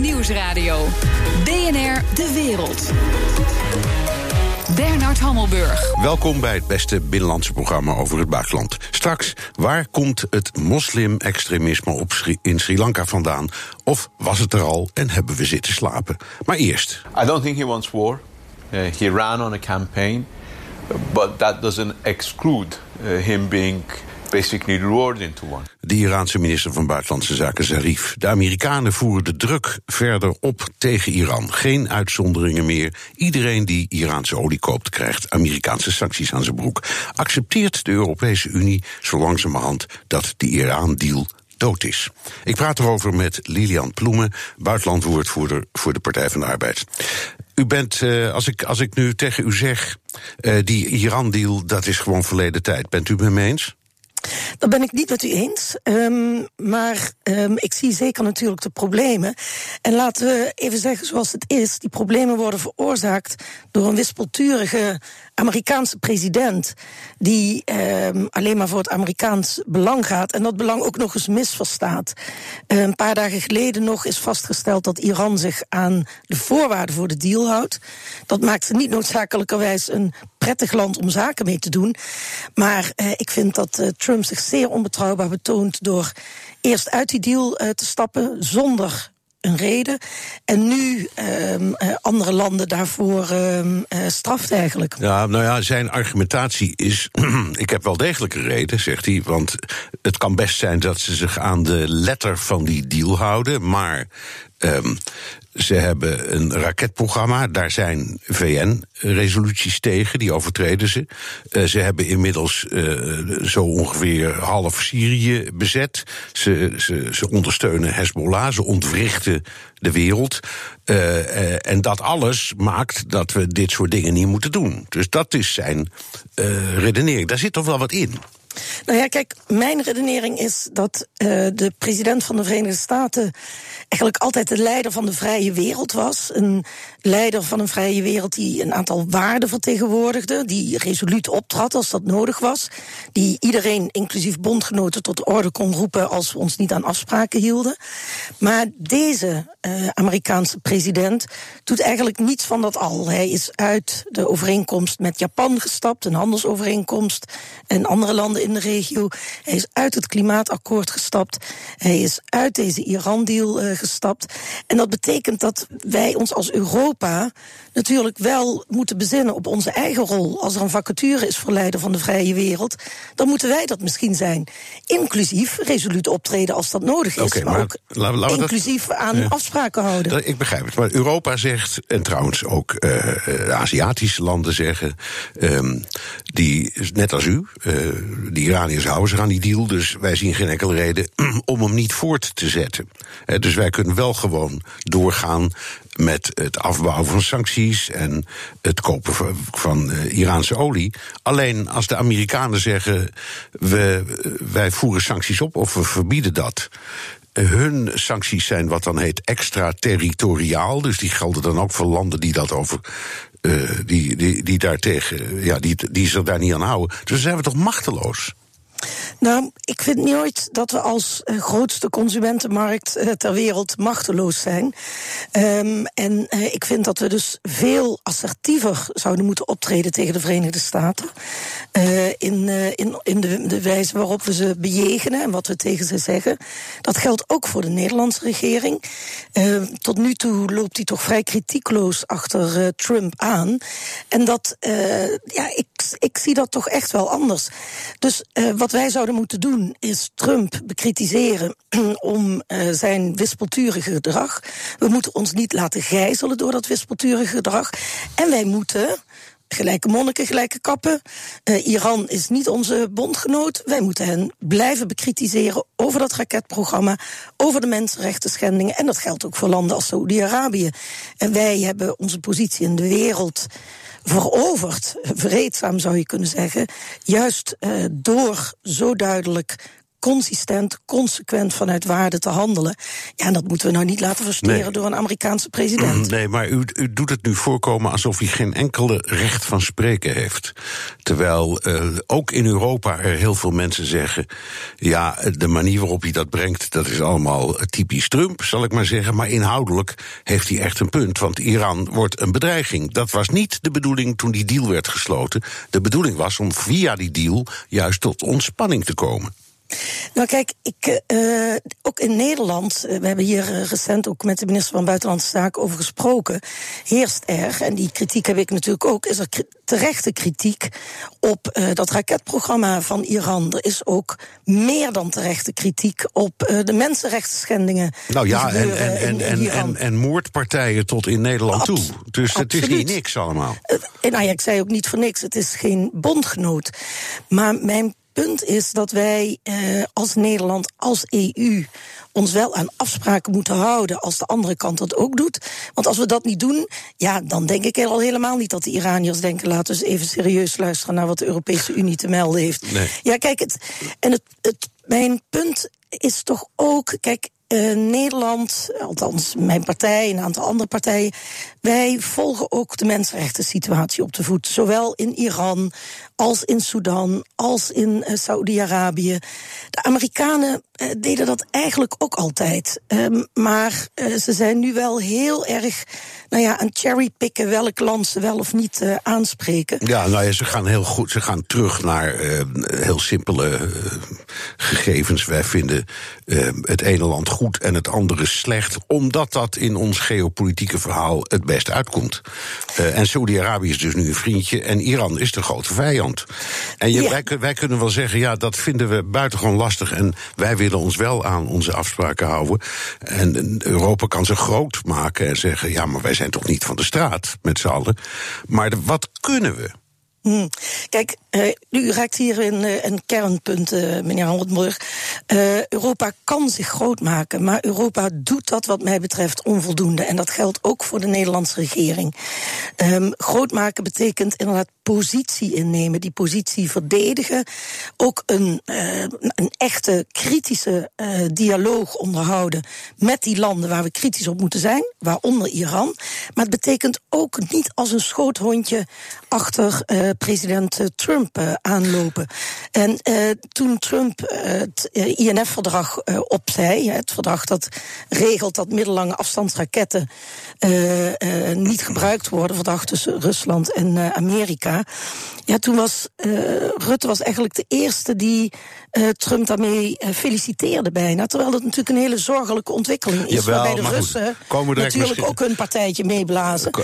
Nieuwsradio. BNR De Wereld. Bernard Hammelburg. Welkom bij het beste binnenlandse programma over het buitenland. Straks, waar komt het moslim-extremisme op in Sri Lanka vandaan? Of was het er al en hebben we zitten slapen? Maar eerst. I don't think he wants war. Uh, he ran on a campaign, but that doesn't exclude uh, him being into one. De Iraanse minister van Buitenlandse Zaken Zarif. De Amerikanen voeren de druk verder op tegen Iran. Geen uitzonderingen meer. Iedereen die Iraanse olie koopt, krijgt Amerikaanse sancties aan zijn broek. Accepteert de Europese Unie zo langzamerhand dat de Iran-deal dood is. Ik praat erover met Lilian Ploemen, buitenlandwoordvoerder voor de Partij van de Arbeid. U bent, uh, als, ik, als ik nu tegen u zeg, uh, die Iran-deal, dat is gewoon verleden tijd. Bent u het me eens? Dat ben ik niet met u eens. Um, maar um, ik zie zeker natuurlijk de problemen. En laten we even zeggen zoals het is. Die problemen worden veroorzaakt door een wispelturige Amerikaanse president. die um, alleen maar voor het Amerikaans belang gaat. en dat belang ook nog eens misverstaat. een paar dagen geleden nog is vastgesteld dat Iran zich aan de voorwaarden voor de deal houdt. Dat maakt ze niet noodzakelijkerwijs een prettig land om zaken mee te doen. Maar uh, ik vind dat uh, Trump zich zeer onbetrouwbaar betoont door eerst uit die deal uh, te stappen zonder een reden. En nu um, uh, andere landen daarvoor um, straft eigenlijk. Ja, nou ja, zijn argumentatie is. ik heb wel degelijk een reden, zegt hij. Want het kan best zijn dat ze zich aan de letter van die deal houden. Maar um, ze hebben een raketprogramma, daar zijn VN-resoluties tegen, die overtreden ze. Uh, ze hebben inmiddels uh, zo ongeveer half Syrië bezet. Ze, ze, ze ondersteunen Hezbollah, ze ontwrichten de wereld. Uh, en dat alles maakt dat we dit soort dingen niet moeten doen. Dus dat is zijn redenering. Daar zit toch wel wat in. Nou ja, kijk, mijn redenering is dat uh, de president van de Verenigde Staten eigenlijk altijd de leider van de vrije wereld was. Een leider van een vrije wereld die een aantal waarden vertegenwoordigde, die resoluut optrad als dat nodig was, die iedereen, inclusief bondgenoten, tot orde kon roepen als we ons niet aan afspraken hielden. Maar deze uh, Amerikaanse president doet eigenlijk niets van dat al. Hij is uit de overeenkomst met Japan gestapt, een handelsovereenkomst en andere landen in de regio. Hij is uit het klimaatakkoord gestapt. Hij is uit deze Iran-deal uh, gestapt. En dat betekent dat wij ons als Europa natuurlijk wel moeten bezinnen op onze eigen rol. Als er een vacature is voor leider van de vrije wereld, dan moeten wij dat misschien zijn. Inclusief resoluut optreden als dat nodig is. Okay, maar, maar, ook inclusief dat, aan ja. afspraken houden. Ik begrijp het. Maar Europa zegt, en trouwens ook uh, Aziatische landen zeggen, um, die, net als u, uh, die Iraniërs houden zich aan die deal. Dus wij zien geen enkele reden om hem niet voort te zetten. Uh, dus wij kunnen wel gewoon doorgaan met het afbouwen van sancties en het kopen van, uh, Iraanse olie. Alleen als de Amerikanen zeggen: we, wij voeren sancties op of we verbieden dat. Hun sancties zijn wat dan heet extraterritoriaal. Dus die gelden dan ook voor landen die dat over uh, die, die, die daartegen, ja, die, die zich daar niet aan houden. Dus zijn we toch machteloos? Nou, ik vind nooit dat we als uh, grootste consumentenmarkt uh, ter wereld machteloos zijn. Um, en uh, ik vind dat we dus veel assertiever zouden moeten optreden tegen de Verenigde Staten. in in, in de, wijze waarop we ze bejegenen en wat we tegen ze zeggen. Dat geldt ook voor de Nederlandse regering. Ehm, tot nu toe loopt hij toch vrij kritiekloos achter Trump aan. En dat, ja, ik, ik zie dat toch echt wel anders. Dus wat wat wij zouden moeten doen is Trump bekritiseren om uh, zijn wispelturige gedrag. We moeten ons niet laten gijzelen door dat wispelturige gedrag. En wij moeten gelijke monniken, gelijke kappen. Uh, Iran is niet onze bondgenoot. Wij moeten hen blijven bekritiseren over dat raketprogramma, over de mensenrechten schendingen. En dat geldt ook voor landen als Saoedi-Arabië. En wij hebben onze positie in de wereld veroverd, vreedzaam zou je kunnen zeggen, juist uh, door zo duidelijk consistent, consequent vanuit waarde te handelen. Ja, en dat moeten we nou niet laten versteren door een Amerikaanse president. Nee, maar u, u doet het nu voorkomen alsof hij geen enkele recht van spreken heeft. Terwijl uh, ook in Europa er heel veel mensen zeggen: ja, de manier waarop hij dat brengt, dat is allemaal typisch Trump, zal ik maar zeggen. Maar inhoudelijk heeft hij echt een punt. Want Iran wordt een bedreiging. Dat was niet de bedoeling toen die deal werd gesloten. De bedoeling was om via die deal juist tot ontspanning te komen. Nou kijk, ik, uh, ook in Nederland, uh, we hebben hier uh, recent ook met de minister van Buitenlandse Zaken over gesproken, heerst er, en die kritiek heb ik natuurlijk ook, is er terechte kritiek op dat raketprogramma van Iran. Er is ook meer dan terechte kritiek op de mensenrechtsschendingen. Nou ja, en, en, en, en, en, en, moordpartijen tot in Nederland toe. Dus het is niet niks allemaal. nou ja, ik zei ook niet voor niks, het is geen bondgenoot. Maar mijn punt is dat wij eh, als Nederland, als EU, ons wel aan afspraken moeten houden als de andere kant dat ook doet. Want als we dat niet doen, ja, dan denk ik al helemaal niet dat de Iraniërs denken: laten we eens even serieus luisteren naar wat de Europese Unie te melden heeft. Nee. Ja, kijk, het, en het, het, mijn punt is toch ook, kijk, uh, Nederland, althans mijn partij en een aantal andere partijen, wij volgen ook de mensenrechten situatie op de voet. Zowel in Iran als in Sudan, als in uh, Saoedi-Arabië. De Amerikanen uh, deden dat eigenlijk ook altijd. Um, maar ze zijn nu wel heel erg nou ja, aan cherrypicken welk land ze wel of niet aanspreken. Ja, nou ja, ze gaan heel goed. Ze gaan terug naar heel simpele gegevens. Wij vinden het ene land goed en het andere slecht, omdat dat in ons geopolitieke verhaal het best uitkomt. En Saudi-Arabië is dus nu een vriendje en Iran is de grote vijand. En je, ja. wij, wij, kunnen wel zeggen, ja, dat vinden we buitengewoon lastig en wij willen ons wel aan onze afspraken houden. En Europa kan ze groot maken en zeggen, ja, maar wij zijn toch niet van de straat met z'n allen. Maar wat kunnen we? Hmm. Kijk, uh, u raakt hier in uh, een kernpunt, uh, meneer Handelburg. Europa kan zich groot maken, maar Europa doet dat wat mij betreft onvoldoende. En dat geldt ook voor de Nederlandse regering. Um, groot maken betekent inderdaad positie innemen, die positie verdedigen. Ook een, een echte kritische dialoog onderhouden met die landen waar we kritisch op moeten zijn, waaronder Iran. Maar het betekent ook niet als een schoothondje achter president Trump aanlopen. En toen Trump het INF-verdrag opzei, het verdrag dat regelt dat middellange afstandsraketten niet gebruikt worden, verdrag tussen Rusland en Amerika. Ja, toen was Rutte was eigenlijk de eerste die Trump daarmee feliciteerde bijna. Terwijl dat natuurlijk een hele zorgelijke ontwikkeling is. Jawel, waarbij de Russen goed, natuurlijk ook hun partijtje meeblazen. Ko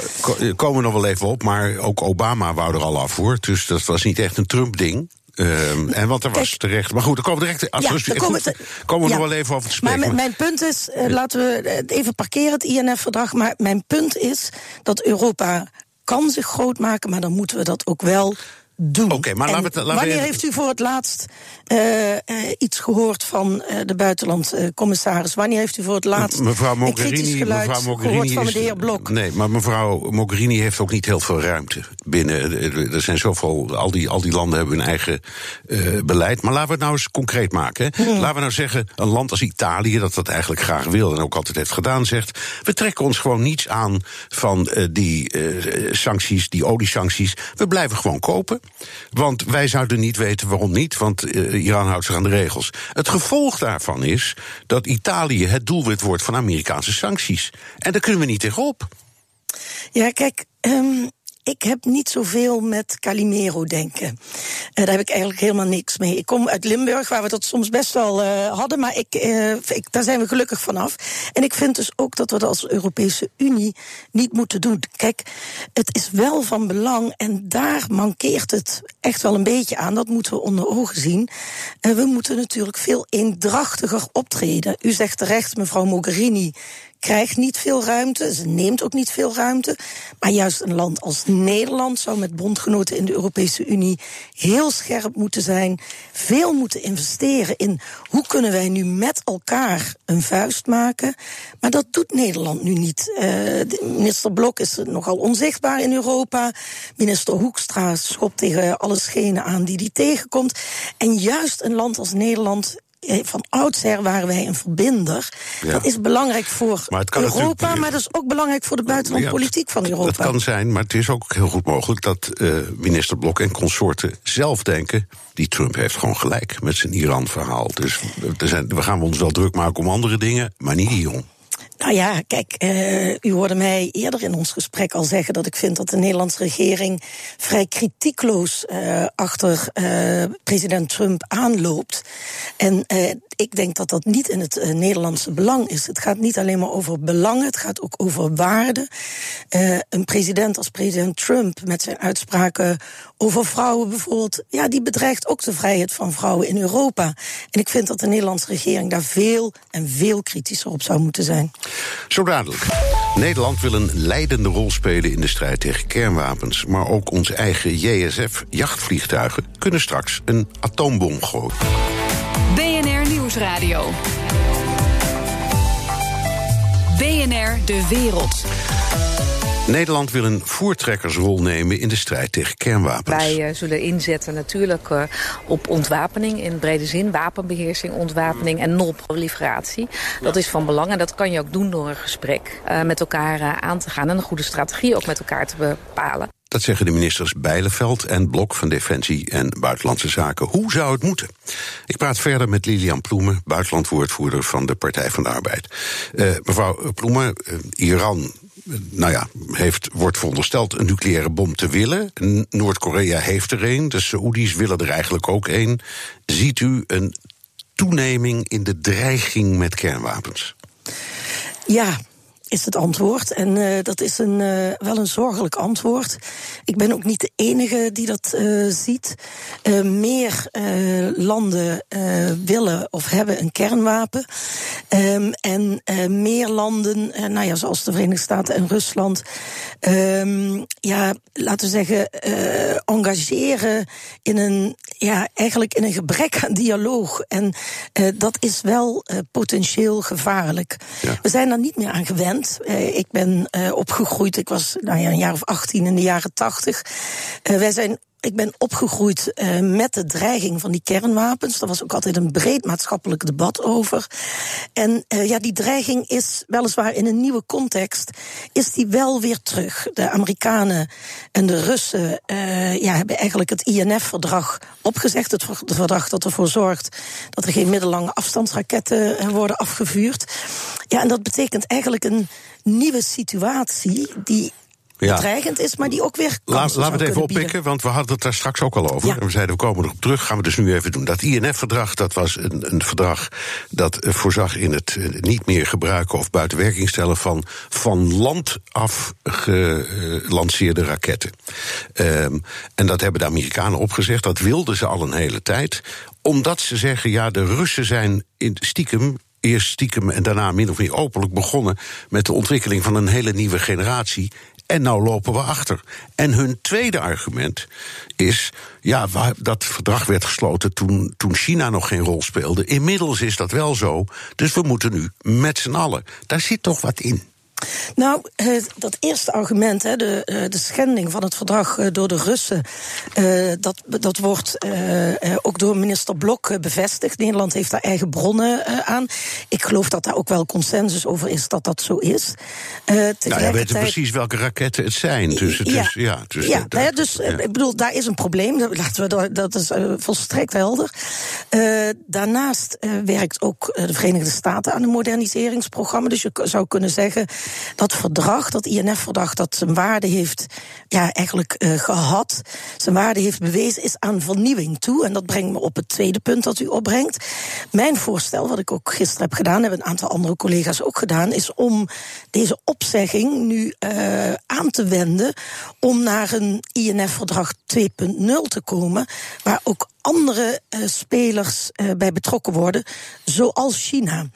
komen we nog wel even op, maar ook Obama wou er al af hoor. Dus dat was niet echt een Trump-ding. Um, en want er was Kijk, terecht. Maar goed, dan komen we direct. Als ja, rustig, komen, goed, komen we ja, nog wel even over te spreken. Maar mijn punt is, uh, laten we het even parkeren, het INF-verdrag. Maar mijn punt is dat Europa kan zich groot maken, maar dan moeten we dat ook wel doen. Oké, okay, maar laten we, wanneer we... heeft u voor het laatst uh, uh, iets gehoord van uh, de buitenlandcommissaris? wanneer heeft u voor het laatst mevrouw Mogherini, een kritisch geluid mevrouw Mogherini gehoord van de heer Blok? Nee, maar mevrouw Mogherini heeft ook niet heel veel ruimte binnen. Er zijn zoveel, al die, al die landen hebben hun eigen beleid. Maar laten we het nou eens concreet maken. Hè. Hmm. Laten we nou zeggen, een land als Italië, dat dat eigenlijk graag wil en ook altijd heeft gedaan, zegt: we trekken ons gewoon niets aan van die sancties, die oliesancties. We blijven gewoon kopen. Want wij zouden niet weten waarom niet, want uh, Iran houdt zich aan de regels. Het gevolg daarvan is dat Italië het doelwit wordt van Amerikaanse sancties. En daar kunnen we niet tegenop. Ja, kijk, um, ik heb niet zoveel met Calimero denken. Uh, daar heb ik eigenlijk helemaal niks mee. Ik kom uit Limburg, waar we dat soms best wel uh, hadden, maar uh, ik, daar zijn we gelukkig vanaf. En ik vind dus ook dat we dat als Europese Unie niet moeten doen. Kijk, het is wel van belang en daar mankeert het echt wel een beetje aan. Dat moeten we onder ogen zien. we moeten natuurlijk veel eendrachtiger optreden. U zegt terecht, mevrouw Mogherini krijgt niet veel ruimte, ze neemt ook niet veel ruimte. Maar juist een land als Nederland zou met bondgenoten in de Europese Unie heel scherp moeten zijn, veel moeten investeren in hoe kunnen wij nu met elkaar een vuist maken. Maar dat doet Nederland nu niet. Uh, minister Blok is nogal onzichtbaar in Europa. Minister Hoekstra schopt tegen alle aan die die tegenkomt. En juist een land als Nederland eh, van oudsher waren wij een verbinder. Ja. Dat is belangrijk voor Maar het kan Europa, maar dat is ook belangrijk voor de buitenlandse Ja, politiek van Europa. Dat kan zijn, maar het is ook heel goed mogelijk dat eh, minister Blok en consorten zelf denken. Die Trump heeft gewoon gelijk met zijn Iran-verhaal. Dus er zijn, we gaan ons wel druk maken om andere dingen, maar niet hierom. Nou ja, kijk, eh, u hoorde mij eerder in ons gesprek al zeggen dat ik vind dat de Nederlandse regering vrij kritiekloos eh, achter eh, president Trump aanloopt. En ik denk dat dat niet in het Nederlandse belang is. Het gaat niet alleen maar over belangen, het gaat ook over waarden. Een president als president Trump met zijn uitspraken over vrouwen bijvoorbeeld, ja, die bedreigt ook de vrijheid van vrouwen in Europa. En ik vind dat de Nederlandse regering daar veel en veel kritischer op zou moeten zijn. Zo dadelijk. Nederland wil een leidende rol spelen in de strijd tegen kernwapens. Maar ook onze eigen JSF-jachtvliegtuigen kunnen straks een atoombom gooien. BNR Nieuwsradio. BNR De Wereld. Nederland wil een voertrekkersrol nemen in de strijd tegen kernwapens. Wij eh, zullen inzetten natuurlijk eh, op ontwapening in brede zin. Wapenbeheersing, ontwapening en non-proliferatie. Dat is van belang en dat kan je ook doen door een gesprek eh, met elkaar aan te gaan. En een goede strategie ook met elkaar te bepalen. Dat zeggen de ministers Bijleveld en Blok van Defensie en Buitenlandse Zaken. Hoe zou het moeten? Ik praat verder met Lilian Ploemen, buitenlandwoordvoerder van de Partij van de Arbeid. Mevrouw Ploemen, Iran nou ja, heeft, wordt verondersteld een nucleaire bom te willen. Noord-Korea heeft er een, de Saoedi's willen er eigenlijk ook een. Ziet u een toeneming in de dreiging met kernwapens? Ja, is het antwoord. En uh, dat is een, uh, wel een zorgelijk antwoord. Ik ben ook niet de enige die dat uh, ziet. meer landen willen of hebben een kernwapen. Um, en meer landen, nou ja, zoals de Verenigde Staten en Rusland, um, ja, laten we zeggen, engageren in een, ja, eigenlijk in een gebrek aan dialoog. En dat is wel potentieel gevaarlijk. Ja. We zijn daar niet meer aan gewend. Uh, ik ben uh, opgegroeid, ik was nou ja, een jaar of 18 in de jaren 80. Uh, wij zijn ik ben opgegroeid uh, met de dreiging van die kernwapens. Daar was ook altijd een breed maatschappelijk debat over. En uh, ja, die dreiging is weliswaar in een nieuwe context, is die wel weer terug. De Amerikanen en de Russen uh, ja, hebben eigenlijk het INF-verdrag opgezegd. Het verdrag dat ervoor zorgt dat er geen middellange afstandsraketten worden afgevuurd. Ja, en dat betekent eigenlijk een nieuwe situatie die ja. bedreigend is, maar die ook weer Laat, Laten we het even oppikken, want we hadden het daar straks ook al over. Ja. En we zeiden, we komen erop terug, gaan we dus nu even doen. Dat INF-verdrag, dat was een, een verdrag dat voorzag in het niet meer gebruiken of buiten werking stellen van van land af gelanceerde raketten. Um, en dat hebben de Amerikanen opgezegd, dat wilden ze al een hele tijd. Omdat ze zeggen, ja, de Russen zijn in stiekem eerst stiekem en daarna min of meer openlijk begonnen met de ontwikkeling van een hele nieuwe generatie. En nou lopen we achter. En hun tweede argument is, ja, dat verdrag werd gesloten toen, toen China nog geen rol speelde. Inmiddels is dat wel zo, dus we moeten nu met z'n allen. Daar zit toch wat in. Nou, uh, dat eerste argument, hè, de, schending van het verdrag uh, door de Russen, dat, dat wordt ook door minister Blok bevestigd. Nederland heeft daar eigen bronnen aan. Ik geloof dat daar ook wel consensus over is dat dat zo is. nou, jij weet precies welke raketten het zijn. Dus het ja, is, ja, dus, ja, dus ik bedoel, daar is een probleem. Laten we, dat is volstrekt helder. daarnaast werkt ook de Verenigde Staten aan een moderniseringsprogramma. Dus je zou kunnen zeggen dat verdrag, dat INF-verdrag, dat zijn waarde heeft ja, eigenlijk uh, gehad, zijn waarde heeft bewezen, is aan vernieuwing toe. En dat brengt me op het tweede punt dat u opbrengt. Mijn voorstel, wat ik ook gisteren heb gedaan, hebben een aantal andere collega's ook gedaan, is om deze opzegging nu uh, aan te wenden om naar een INF-verdrag 2.0 te komen, waar ook andere uh, spelers uh, bij betrokken worden, zoals China.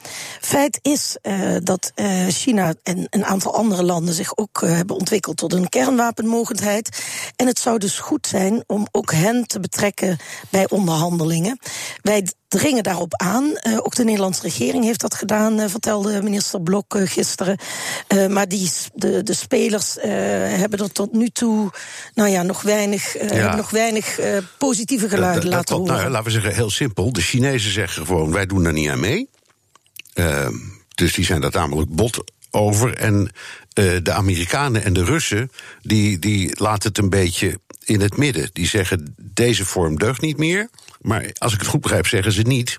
Feit is uh, dat China en een aantal andere landen zich ook hebben ontwikkeld tot een kernwapenmogendheid. En het zou dus goed zijn om ook hen te betrekken bij onderhandelingen. Wij dringen daarop aan. ook de Nederlandse regering heeft dat gedaan, vertelde minister Blok gisteren. maar die, de, de spelers hebben er tot nu toe nou ja, nog weinig, ja. nog weinig positieve geluiden laten dat, horen. Nou, laten we zeggen, heel simpel. De Chinezen zeggen gewoon, wij doen daar niet aan mee. Ehm, dus die zijn daar tamelijk bot over. En uh, de Amerikanen en de Russen, die, die laten het een beetje in het midden. Die zeggen, deze vorm deugt niet meer. Maar als ik het goed begrijp, zeggen ze niet...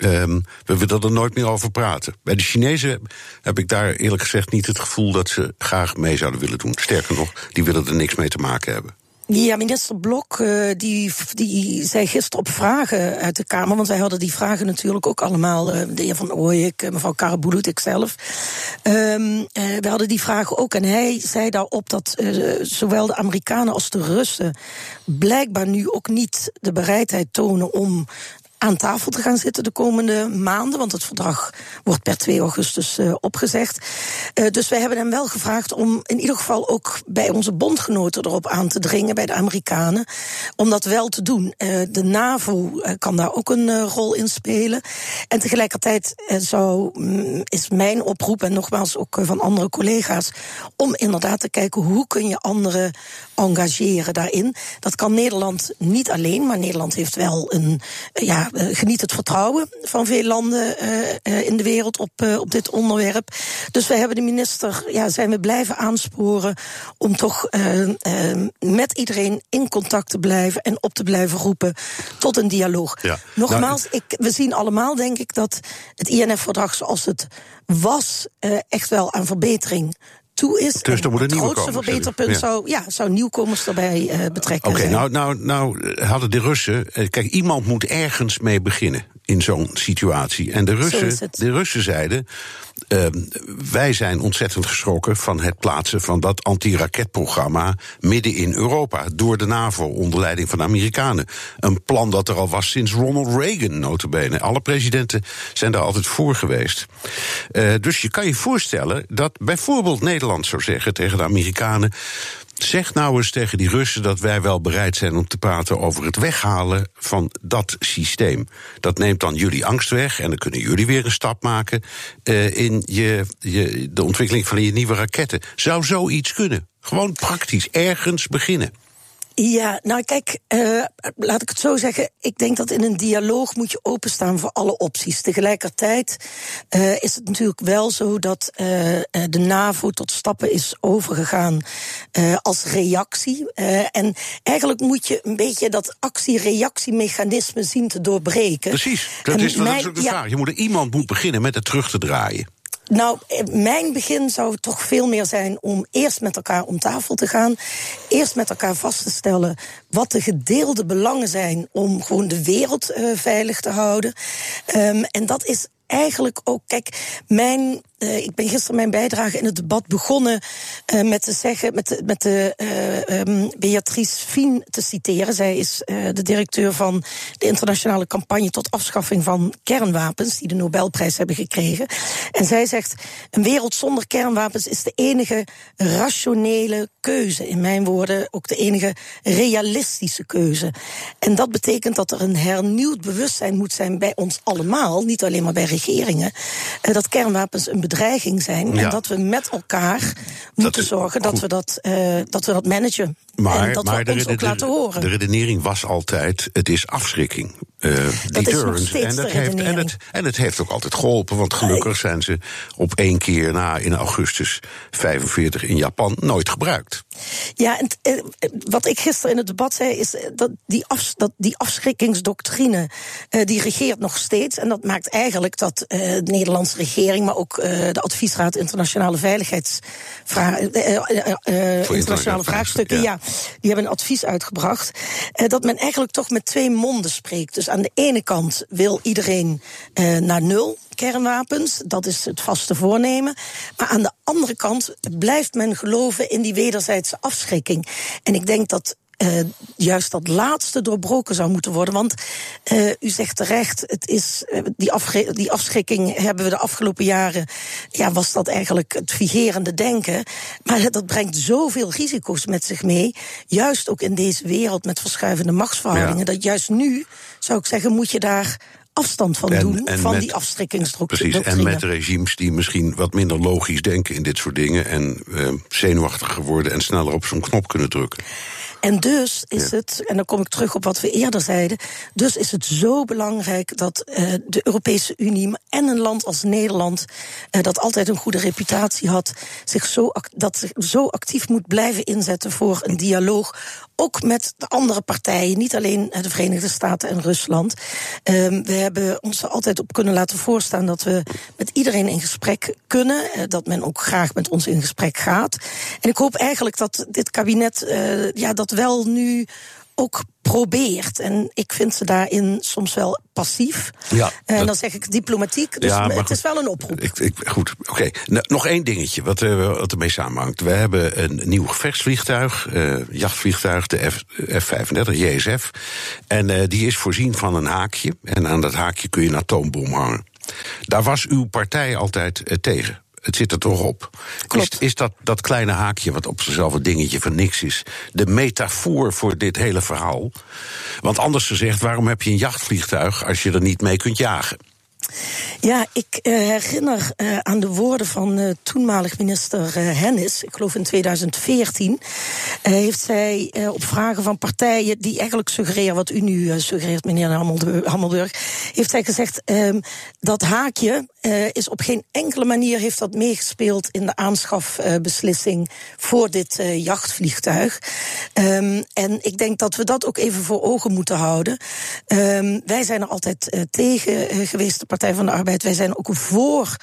Um, we willen er nooit meer over praten. Bij de Chinezen heb ik daar eerlijk gezegd niet het gevoel dat ze graag mee zouden willen doen. Sterker nog, die willen er niks mee te maken hebben. Ja, minister Blok uh, die, die zei gisteren op vragen uit de Kamer, want wij hadden die vragen natuurlijk ook allemaal, uh, de heer Van Ooyek, uh, mevrouw Karabulut, ik zelf. Um, we hadden die vragen ook en hij zei daarop dat zowel de Amerikanen als de Russen blijkbaar nu ook niet de bereidheid tonen om aan tafel te gaan zitten de komende maanden. Want het verdrag wordt per 2 augustus uh, opgezegd. Uh, dus wij hebben hem wel gevraagd om in ieder geval ook bij onze bondgenoten erop aan te dringen, bij de Amerikanen, om dat wel te doen. Uh, de NAVO kan daar ook een rol in spelen. En tegelijkertijd mm, is mijn oproep, en nogmaals ook van andere collega's, om inderdaad te kijken hoe kun je anderen engageren daarin. Dat kan Nederland niet alleen, maar Nederland heeft wel een ja, uh, geniet het vertrouwen van veel landen uh, in de wereld op, op dit onderwerp. Dus wij hebben de minister, ja, zijn we blijven aansporen om toch met iedereen in contact te blijven en op te blijven roepen tot een dialoog. Ja. Nogmaals, nou, ik, we zien allemaal, denk ik, dat het INF-verdrag zoals het was, echt wel aan verbetering toe is. Dus er moet het grootste verbeterpunt ja. zou, ja, zou nieuwkomers erbij uh, betrekken. Oké, okay, nou, nou, nou hadden de Russen. Kijk, iemand moet ergens mee beginnen in zo'n situatie. En de Russen, de Russen zeiden. Uh, wij zijn ontzettend geschrokken van het plaatsen van dat antiraketprogramma midden in Europa. Door de NAVO onder leiding van de Amerikanen. Een plan dat er al was sinds Ronald Reagan, notabene. Alle presidenten zijn daar altijd voor geweest. Uh, dus je kan je voorstellen dat bijvoorbeeld Nederland zou zeggen tegen de Amerikanen. Zeg nou eens tegen die Russen dat wij wel bereid zijn om te praten over het weghalen van dat systeem. Dat neemt dan jullie angst weg en dan kunnen jullie weer een stap maken uh, in je, je, de ontwikkeling van je nieuwe raketten. Zou zoiets kunnen? Gewoon praktisch, ergens beginnen. Ja, nou kijk, uh, laat ik het zo zeggen. Ik denk dat in een dialoog moet je openstaan voor alle opties. Tegelijkertijd uh, is het natuurlijk wel zo dat uh, de NAVO tot stappen is overgegaan als reactie. en eigenlijk moet je een beetje dat actie-reactiemechanisme zien te doorbreken. Precies, dat, en is, dat is ook de ja, vraag. Je moet er, iemand moet beginnen met het terug te draaien. Nou, mijn begin zou toch veel meer zijn om eerst met elkaar om tafel te gaan. Eerst met elkaar vast te stellen wat de gedeelde belangen zijn om gewoon de wereld uh, veilig te houden. Um, en dat is eigenlijk ook, kijk, mijn, uh, ik ben gisteren mijn bijdrage in het debat begonnen uh, met te zeggen, met de, met de uh, um, Beatrice Fien te citeren. Zij is de directeur van de internationale campagne tot afschaffing van kernwapens, die de Nobelprijs hebben gekregen. En zij zegt: een wereld zonder kernwapens is de enige rationele keuze. In mijn woorden ook de enige realistische keuze. En dat betekent dat er een hernieuwd bewustzijn moet zijn bij ons allemaal, niet alleen maar bij regeringen, dat kernwapens een bedreiging zijn. Ja. En dat we met elkaar dat moeten is, zorgen dat we dat, uh, dat we dat managen. Maar, en dat maar we ons ook laten horen. De redenering was altijd: het is afschrikking. Uh, dat deterrent. En, dat heeft, en, het, en het heeft ook altijd geholpen, want gelukkig zijn ze op één keer na in augustus 45 in Japan nooit gebruikt. Ja, en uh, wat ik gisteren in het debat zei, is dat die, af, dat die afschrikkingsdoctrine, uh, die regeert nog steeds. En dat maakt eigenlijk dat de Nederlandse regering, maar ook de Adviesraad Internationale Veiligheidsvragen, internationale vraagstukken, ja. ja. die hebben een advies uitgebracht. dat men eigenlijk toch met twee monden spreekt. Dus aan de ene kant wil iedereen uh, naar nul kernwapens. Dat is het vaste voornemen. Maar aan de andere kant blijft men geloven in die wederzijdse afschrikking. En ik denk dat uh, juist dat laatste doorbroken zou moeten worden. Want uh, u zegt terecht, het is, uh, die, die afschrikking hebben we de afgelopen jaren. Ja, was dat eigenlijk het vigerende denken. Maar dat brengt zoveel risico's met zich mee. Juist ook in deze wereld met verschuivende machtsverhoudingen. Ja. Dat juist nu, zou ik zeggen, moet je daar afstand van doen, van die afschrikkingsdoctrine. Precies, en met regimes die misschien wat minder logisch denken in dit soort dingen en uh, zenuwachtiger worden en sneller op zo'n knop kunnen drukken. En dus is het, en dan kom ik terug op wat we eerder zeiden, dus is het zo belangrijk dat uh, de Europese Unie en een land als Nederland, uh, dat altijd een goede reputatie had, zich zo, dat zich zo actief moet blijven inzetten voor een dialoog ook met de andere partijen, niet alleen de Verenigde Staten en Rusland. Um, we hebben ons er altijd op kunnen laten voorstaan dat we met iedereen in gesprek kunnen, uh, dat men ook graag met ons in gesprek gaat. En ik hoop eigenlijk dat dit kabinet uh, ja, dat wel nu ook probeert. En ik vind ze daarin soms wel passief. Ja, en dan zeg ik diplomatiek. Dus ja, het is wel een oproep. Ik, ik, goed, oké. Nou, nog één dingetje wat, uh, wat ermee samenhangt. We hebben een nieuw gevechtsvliegtuig, uh, jachtvliegtuig, de F, F-35, JSF. En uh, die is voorzien van een haakje. En aan dat haakje kun je een atoombom hangen. Daar was uw partij altijd tegen het zit er toch op. Is, is, dat, dat kleine haakje, wat op zichzelf een dingetje van niks is, de metafoor voor dit hele verhaal? Want anders gezegd, waarom heb je een jachtvliegtuig als je er niet mee kunt jagen? Ja, ik uh, herinner uh, aan de woorden van uh, toenmalig minister Hennis. Ik geloof in 2014. heeft zij op vragen van partijen die eigenlijk suggereren wat u nu suggereert, meneer Hammelburg. Heeft zij gezegd ehm, dat haakje is op geen enkele manier heeft dat meegespeeld in de aanschafbeslissing voor dit jachtvliegtuig. Um, en ik denk dat we dat ook even voor ogen moeten houden. Um, wij zijn er altijd tegen geweest, de Partij van de Arbeid, wij zijn ook voor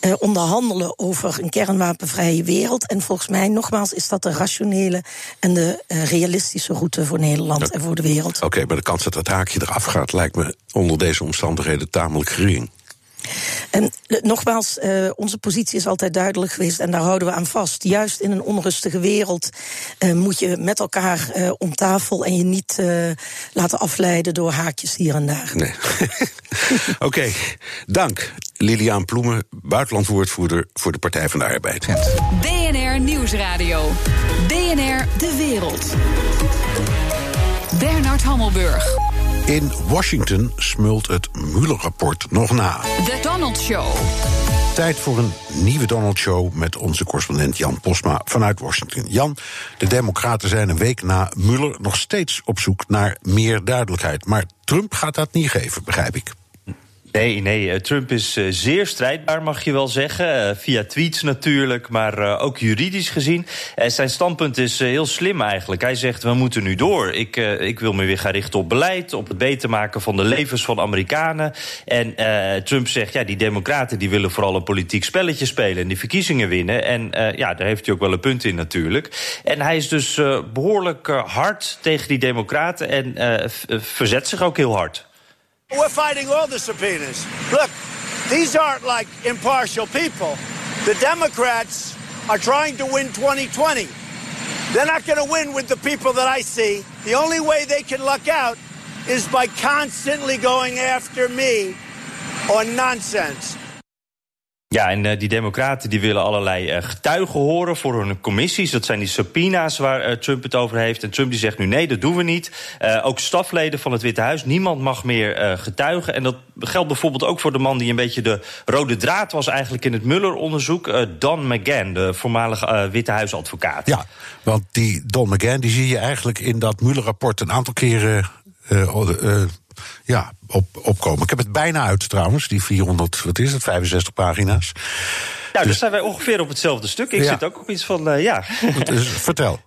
eh, onderhandelen over een kernwapenvrije wereld. En volgens mij, nogmaals, is dat de rationele en de uh, realistische route voor Nederland en voor de wereld. Oké, okay, maar de kans dat dat haakje eraf gaat, lijkt me onder deze omstandigheden tamelijk gering. En nogmaals, uh, onze positie is altijd duidelijk geweest en daar houden we aan vast. Juist in een onrustige wereld uh, moet je met elkaar uh, om tafel en je niet laten afleiden door haakjes hier en daar. Nee. Oké, okay, dank. Liliaan Ploemen, buitenlandwoordvoerder voor de Partij van de Arbeid. BNR Nieuwsradio. BNR De Wereld. Bernard Hammelburg. In Washington smult het Mueller-rapport nog na. The Donald Show. Tijd voor een nieuwe Donald Show met onze correspondent Jan Posma vanuit Washington. Jan, de Democraten zijn een week na Mueller nog steeds op zoek naar meer duidelijkheid. Maar Trump gaat dat niet geven, begrijp ik. Nee, nee, eh, Trump is uh, zeer strijdbaar, mag je wel zeggen. Uh, via tweets natuurlijk, maar ook juridisch gezien. zijn standpunt is heel slim eigenlijk. Hij zegt, we moeten nu door. Ik, ik wil me weer gaan richten op beleid, op het beter maken van de levens van Amerikanen. En Trump zegt, ja, die democraten die willen vooral een politiek spelletje spelen... en die verkiezingen winnen. En ja, daar heeft hij ook wel een punt in natuurlijk. En hij is dus behoorlijk hard tegen die democraten en verzet zich ook heel hard. We're fighting all the subpoenas. Look, these aren't like impartial people. The Democrats are trying to win 2020. They're not going to win with the people that I see. The only way they can luck out is by constantly going after me on nonsense. Ja, en uh, die democraten die willen allerlei uh, getuigen horen voor hun commissies. Dat zijn die subpoena's waar uh, Trump het over heeft. En Trump die zegt nu nee, dat doen we niet. ook stafleden van het Witte Huis, niemand mag meer getuigen. En dat geldt bijvoorbeeld ook voor de man die een beetje de rode draad was... eigenlijk in het Mueller-onderzoek, Don McGahn, de voormalige Witte Huisadvocaat. Ja, want die Don McGahn die zie je eigenlijk in dat Mueller-rapport... een aantal keren ja, op, opkomen. Ik heb het bijna uit trouwens, die 400, wat is het, 65 pagina's. Nou, dus, dus zijn wij ongeveer op hetzelfde stuk. Ik zit ook op iets van, uh, ja. Dus, vertel.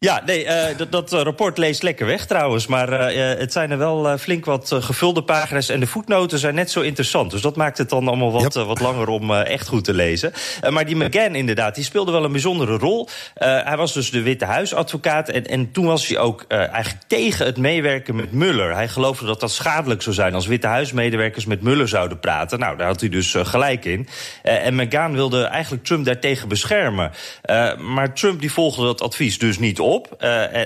Ja, nee, uh, dat, dat, eh, rapport leest lekker weg trouwens. Maar uh, het zijn er wel flink wat gevulde pagina's. En de voetnoten zijn net zo interessant. Dus dat maakt het dan allemaal wat, wat langer om echt goed te lezen. maar die McGann inderdaad, die speelde wel een bijzondere rol. hij was dus de Witte Huisadvocaat. En, en toen was hij ook eigenlijk tegen het meewerken met Muller. Hij geloofde dat dat schadelijk zou zijn als Witte Huismedewerkers met Muller zouden praten. Nou, daar had hij dus gelijk in. en McGann wilde eigenlijk Trump daartegen beschermen. maar Trump die volgde dat advies dus niet op op.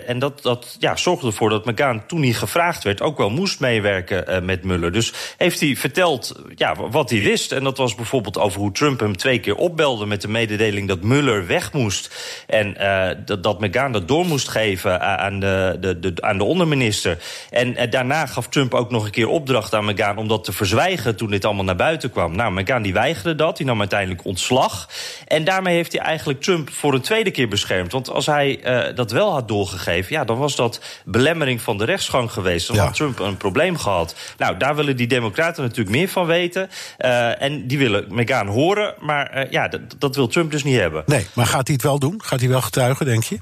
en, dat, dat ja, zorgde ervoor dat McGahn, toen hij gevraagd werd, ook wel moest meewerken met Muller. Dus heeft hij verteld ja, wat hij wist. En dat was bijvoorbeeld over hoe Trump hem twee keer opbelde met de mededeling dat Muller weg moest. En dat, dat McGahn dat door moest geven aan de, de, de, aan de onderminister. En daarna gaf Trump ook nog een keer opdracht aan McGahn om dat te verzwijgen toen dit allemaal naar buiten kwam. Nou, McGahn die weigerde dat. Die nam uiteindelijk ontslag. En daarmee heeft hij eigenlijk Trump voor een tweede keer beschermd. Want als hij dat wel had doorgegeven, ja, dan was dat belemmering van de rechtsgang geweest. Dan had Trump een probleem gehad. Nou, daar willen die Democraten natuurlijk meer van weten. Uh, en die willen McGahn horen. Maar uh, ja, dat wil Trump dus niet hebben. Nee, maar gaat hij het wel doen? Gaat hij wel getuigen, denk je?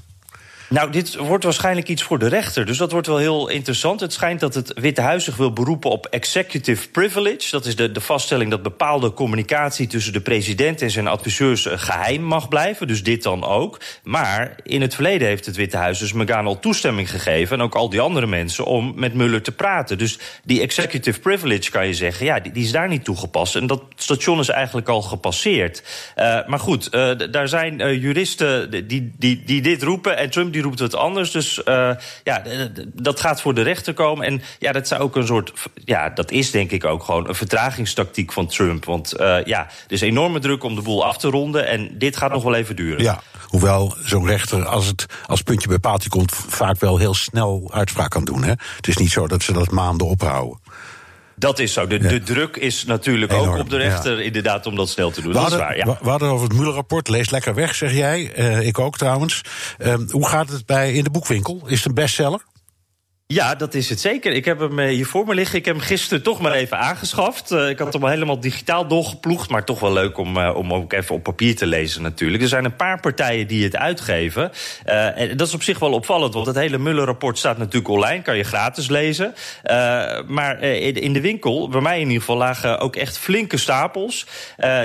Nou, dit wordt waarschijnlijk iets voor de rechter. Dus dat wordt wel heel interessant. Het schijnt dat het Witte Huis zich wil beroepen op executive privilege. Dat is de, de vaststelling dat bepaalde communicatie tussen de president en zijn adviseurs eh, geheim mag blijven. Dus dit dan ook. Maar in het verleden heeft het Witte Huis dus McGahn al toestemming gegeven. En ook al die andere mensen om met Muller te praten. Dus die executive privilege kan je zeggen, ja, die, is daar niet toegepast. En dat station is eigenlijk al gepasseerd. Uh, maar goed, uh, daar zijn juristen die, die, die dit roepen. En Trump die roept het anders. Dus uh, ja, dat gaat voor de rechter komen. En ja, dat zou ook een soort. Ja, dat is denk ik ook gewoon een vertragingstactiek van Trump. Want uh, ja, er is enorme druk om de boel af te ronden. En dit gaat nog wel even duren. Ja, hoewel zo'n rechter, als het als puntje bij paaltje komt, vaak wel heel snel uitspraak kan doen. Hè? Het is niet zo dat ze dat maanden ophouden. Dat is zo. De, ja. de druk is natuurlijk Enorm, ook op de rechter, ja. inderdaad, om dat snel te doen. We dat is waar, ja. we hadden over het Mueller-rapport. Lees lekker weg, zeg jij. Uh, ik ook trouwens. Uh, hoe gaat het bij in de boekwinkel? Is het een bestseller? Ja, dat is het zeker. Ik heb hem eh, hier voor me liggen. Ik heb hem gisteren toch maar even aangeschaft. Uh, ik had hem al helemaal digitaal doorgeploegd. Maar toch wel leuk om, uh, om ook even op papier te lezen natuurlijk. Er zijn een paar partijen die het uitgeven. En dat is op zich wel opvallend. Want het hele Muller-rapport staat natuurlijk online. Kan je gratis lezen. maar in, de winkel, bij mij in ieder geval, lagen ook echt flinke stapels.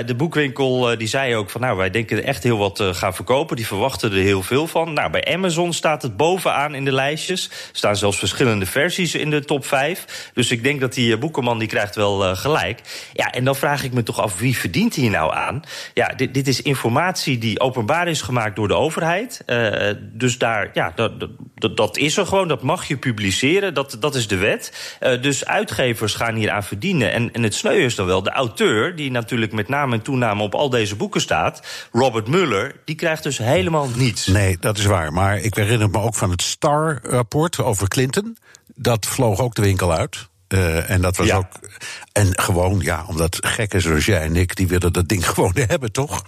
de boekwinkel die zei ook van... nou, wij denken echt heel wat gaan verkopen. Die verwachten er heel veel van. Nou, bij Amazon staat het bovenaan in de lijstjes. Er staan zelfs verschillende versies in de top 5. Dus ik denk dat die boekenman die krijgt wel uh, gelijk. Ja, en dan vraag ik me toch af, wie verdient hier nou aan? Ja, dit, dit is informatie die openbaar is gemaakt door de overheid. Uh, dus daar, ja, dat, dat, dat, is er gewoon. Dat mag je publiceren. Dat, dat is de wet. Dus uitgevers gaan hier aan verdienen. En, en het sneu is dan wel, de auteur, die natuurlijk met naam en toename op al deze boeken staat, Robert Mueller, die krijgt dus helemaal niets. Nee, dat is waar. Maar ik herinner me ook van het Star-rapport over Clinton dat vloog ook de winkel uit. Uh, en dat was ja. ook. En gewoon, ja, omdat gekken zoals jij en ik, die willen dat ding gewoon hebben, toch?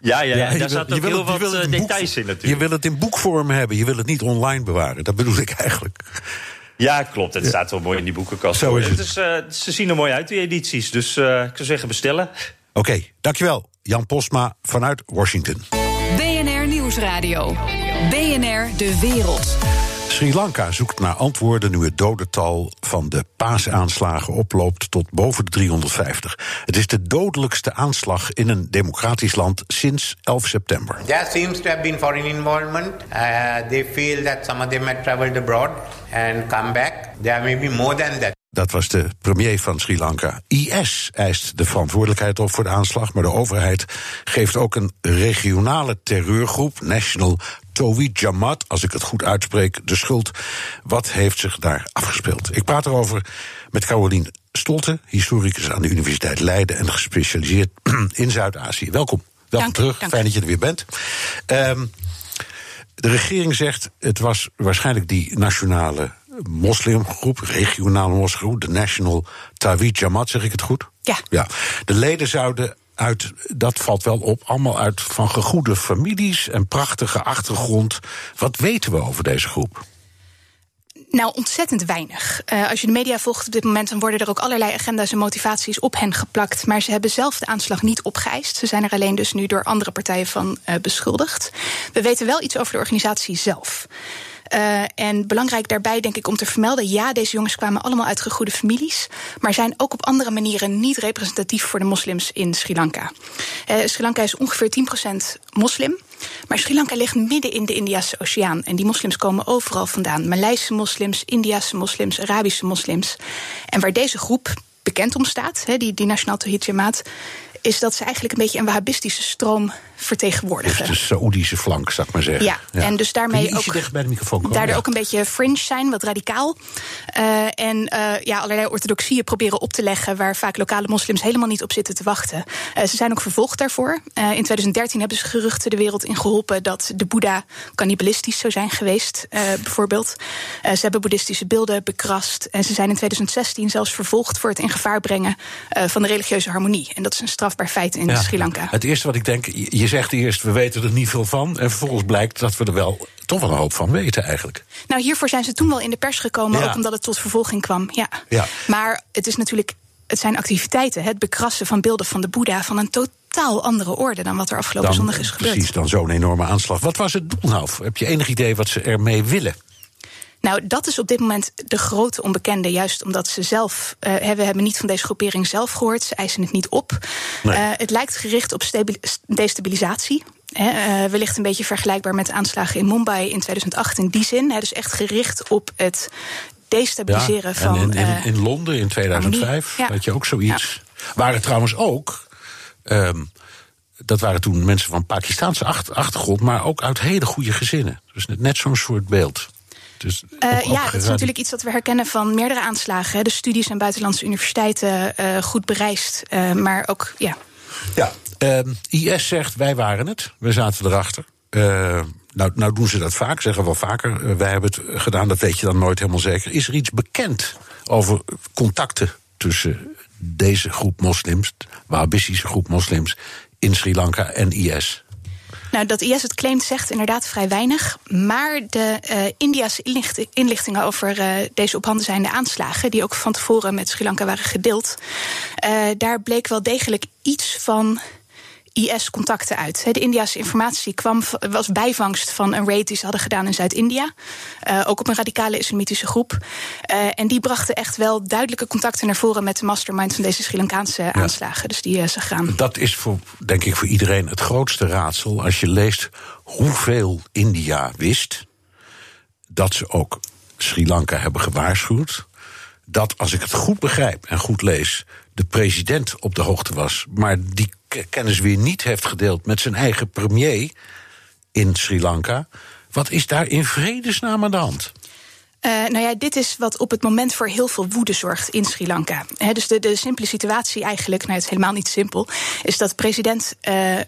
Ja, ja, ja, ja daar zat ook heel het, wat details in natuurlijk. Je wil het in boekvorm hebben, je wil het niet online bewaren. Dat bedoel ik eigenlijk. Ja, klopt. Het ja. staat wel mooi in die boekenkast. Zo is het. het is, uh, ze zien er mooi uit, die edities. Dus ik zou zeggen, bestellen. Oké, okay, dankjewel. Jan Postma vanuit Washington. BNR Nieuwsradio. BNR De Wereld. Sri Lanka zoekt naar antwoorden nu het dodental van de paasaanslagen oploopt tot boven de 350. Het is de dodelijkste aanslag in een democratisch land sinds 11 september. There seems to have been foreign involvement. Uh, they feel that some of them had traveled abroad and come back. There may be more than that. Dat was de premier van Sri Lanka. IS eist de verantwoordelijkheid op voor de aanslag, maar de overheid geeft ook een regionale terreurgroep, National Tawhid Jamaat, als ik het goed uitspreek, de schuld. Wat heeft zich daar afgespeeld? Ik praat erover met Carolien Stolte, historicus aan de Universiteit Leiden en gespecialiseerd in Zuid-Azië. Welkom. Welkom dank, terug. Dank. Fijn dat je er weer bent. Um, de regering zegt het was waarschijnlijk die nationale moslimgroep, regionale moslimgroep, de National Tawhid Jamaat, zeg ik het goed? Ja. ja. De leden zouden uit, dat valt wel op, allemaal uit van gegoede families en prachtige achtergrond. Wat weten we over deze groep? Nou, ontzettend weinig. Uh, als je de media volgt op dit moment, dan worden er ook allerlei agenda's en motivaties op hen geplakt. Maar ze hebben zelf de aanslag niet opgeëist. Ze zijn er alleen dus nu door andere partijen van uh, beschuldigd. We weten wel iets over de organisatie zelf. Uh, en belangrijk daarbij denk ik om te vermelden: ja, deze jongens kwamen allemaal uit gegoede families, maar zijn ook op andere manieren niet representatief voor de moslims in Sri Lanka. Uh, Sri Lanka is ongeveer 10% moslim. Maar Sri Lanka ligt midden in de Indiase Oceaan. En die moslims komen overal vandaan. Maleise moslims, Indiase moslims, Arabische moslims. En waar deze groep bekend om staat, die, die Nationaal is dat ze eigenlijk een beetje een wahhabistische stroom vertegenwoordigen. Dus de Saoedische flank, zou ik maar zeggen. Ja, en dus daarmee ook- dichter bij de microfoon komen? Daardoor Ja. ook een beetje fringe zijn, wat radicaal. Eh, en eh, ja, allerlei orthodoxieën proberen op te leggen... waar vaak lokale moslims helemaal niet op zitten te wachten. Eh, ze zijn ook vervolgd daarvoor. Eh, in 2013 hebben ze geruchten de wereld in geholpen... dat de Boeddha cannibalistisch zou zijn geweest, eh, bijvoorbeeld. Eh, ze hebben boeddhistische beelden bekrast. En ze zijn in 2016 zelfs vervolgd voor het in gevaar brengen... eh, van de religieuze harmonie. En dat is een strafbaar feit in Ja. Sri Lanka. Het eerste wat ik denk, je zegt eerst, we weten er niet veel van. En vervolgens blijkt dat we er wel toch wel een hoop van weten eigenlijk. Nou, hiervoor zijn ze toen wel in de pers gekomen, Ja. ook omdat het tot vervolging kwam. Ja. Ja. Maar het is natuurlijk, het zijn activiteiten, het bekrassen van beelden van de Boeddha van een totaal andere orde dan wat er afgelopen zondag is gebeurd. Precies, dan zo'n enorme aanslag. Wat was het doel nou? Heb je enig idee wat ze ermee willen? Nou, dat is op dit moment de grote onbekende. Juist omdat ze zelf. eh, we hebben niet van deze groepering zelf gehoord. Ze eisen het niet op. Nee. Eh, het lijkt gericht op stabi- destabilisatie. Eh, wellicht een beetje vergelijkbaar met de aanslagen in Mumbai in 2008 in die zin. Dus echt gericht op het destabiliseren van. en in, in, in Londen in 2005 harmonie, ja. had je ook zoiets. Waren trouwens ook. ehm, dat waren toen mensen van Pakistaanse acht- achtergrond, maar ook uit hele goede gezinnen. Dus net, net zo'n soort beeld. Dus Eh, ja, dat is natuurlijk iets dat we herkennen van meerdere aanslagen. hè. De studies aan buitenlandse universiteiten eh, goed bereisd. eh, maar ook, ja. Ja, ehm, IS zegt wij waren het, we zaten erachter. Eh, nou, nou doen ze dat vaak, zeggen wel vaker. wij hebben het gedaan, dat weet je dan nooit helemaal zeker. Is er iets bekend over contacten tussen deze groep moslims, de Wahhabistische groep moslims, in Sri Lanka en IS? Nou, dat IS het claimt zegt inderdaad vrij weinig. Maar de Indiase inlicht- inlichtingen over eh, deze op handen zijnde aanslagen... die ook van tevoren met Sri Lanka waren gedeeld... eh, daar bleek wel degelijk iets van IS-contacten uit. De Indiase informatie kwam, was bijvangst van een raid die ze hadden gedaan in Zuid-India. Eh, ook op een radicale islamitische groep. Eh, en die brachten echt wel duidelijke contacten naar voren... met de mastermind van deze Sri Lankaanse aanslagen. Dus die uh, ze gaan. Dat is voor, denk ik voor iedereen het grootste raadsel. Als je leest hoeveel India wist, dat ze ook Sri Lanka hebben gewaarschuwd. Dat, als ik het goed begrijp en goed lees, de president op de hoogte was, maar die kennis weer niet heeft gedeeld met zijn eigen premier in Sri Lanka. Wat is daar in vredesnaam aan de hand? Uh, nou ja, dit is wat op het moment voor heel veel woede zorgt in Sri Lanka. Dus de, de simpele situatie eigenlijk, nou het is helemaal niet simpel, is dat president. Uh,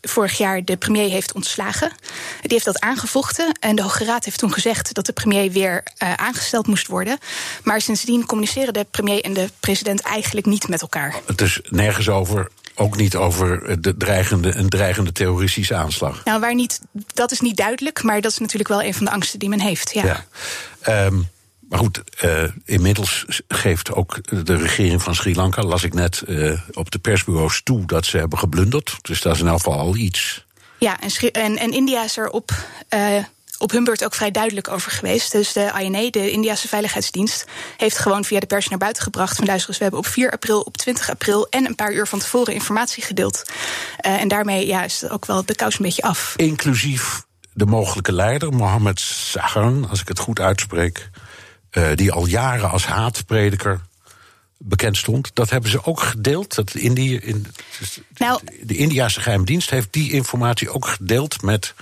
vorig jaar de premier heeft ontslagen. Die heeft dat aangevochten. En de Hoge Raad heeft toen gezegd dat de premier weer uh, aangesteld moest worden. Maar sindsdien communiceren de premier en de president eigenlijk niet met elkaar. Het is nergens over. Ook niet over de dreigende, een dreigende terroristische aanslag. Nou, waar niet, dat is niet duidelijk, maar dat is natuurlijk wel een van de angsten die men heeft. Ja. ja. Um, maar goed, uh, inmiddels geeft ook de regering van Sri Lanka, las ik net uh, op de persbureaus toe, dat ze hebben geblunderd. Dus dat is in elk geval al iets. Ja, en, en, en India is er op. Uh, op hun beurt ook vrij duidelijk over geweest. Dus de INA, de Indiase Veiligheidsdienst, heeft gewoon via de pers naar buiten gebracht. Van luister eens, we hebben op 4 april, op 20 april en een paar uur van tevoren informatie gedeeld. Uh, en daarmee ja, is ook wel de kous een beetje af. Inclusief de mogelijke leider, Mohammed Sagan, als ik het goed uitspreek. Uh, die al jaren als haatprediker bekend stond. Dat hebben ze ook gedeeld. Dat Indië, in, nou, de Indiase geheime dienst heeft die informatie ook gedeeld met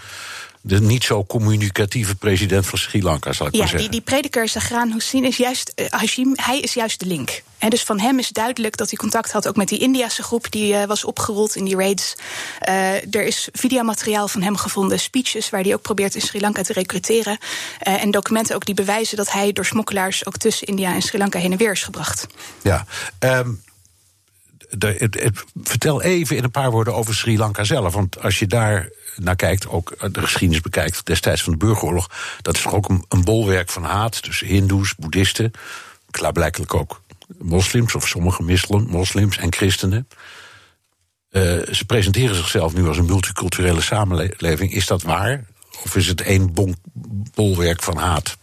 de niet zo communicatieve president van Sri Lanka, zal ik ja, maar zeggen. Die, die prediker Hussein is juist, uh, Hashim, hij is juist de link. En dus van hem is duidelijk dat hij contact had ook met die Indiase groep die uh, was opgerold in die raids. Uh, er is videomateriaal van hem gevonden, speeches waar hij ook probeert in Sri Lanka te recruteren. Uh, en documenten ook die bewijzen dat hij door smokkelaars ook tussen India en Sri Lanka heen en weer is gebracht. Ja, um, de, het, vertel even in een paar woorden over Sri Lanka zelf. Want als je daar naar kijkt, ook de geschiedenis bekijkt destijds van de burgeroorlog, dat is toch ook een, een bolwerk van haat tussen Hindoes, Boeddhisten, klaarblijkelijk ook moslims of sommige moslims en christenen. Uh, ze presenteren zichzelf nu als een multiculturele samenleving. Is dat waar? Of is het één bolwerk van haat?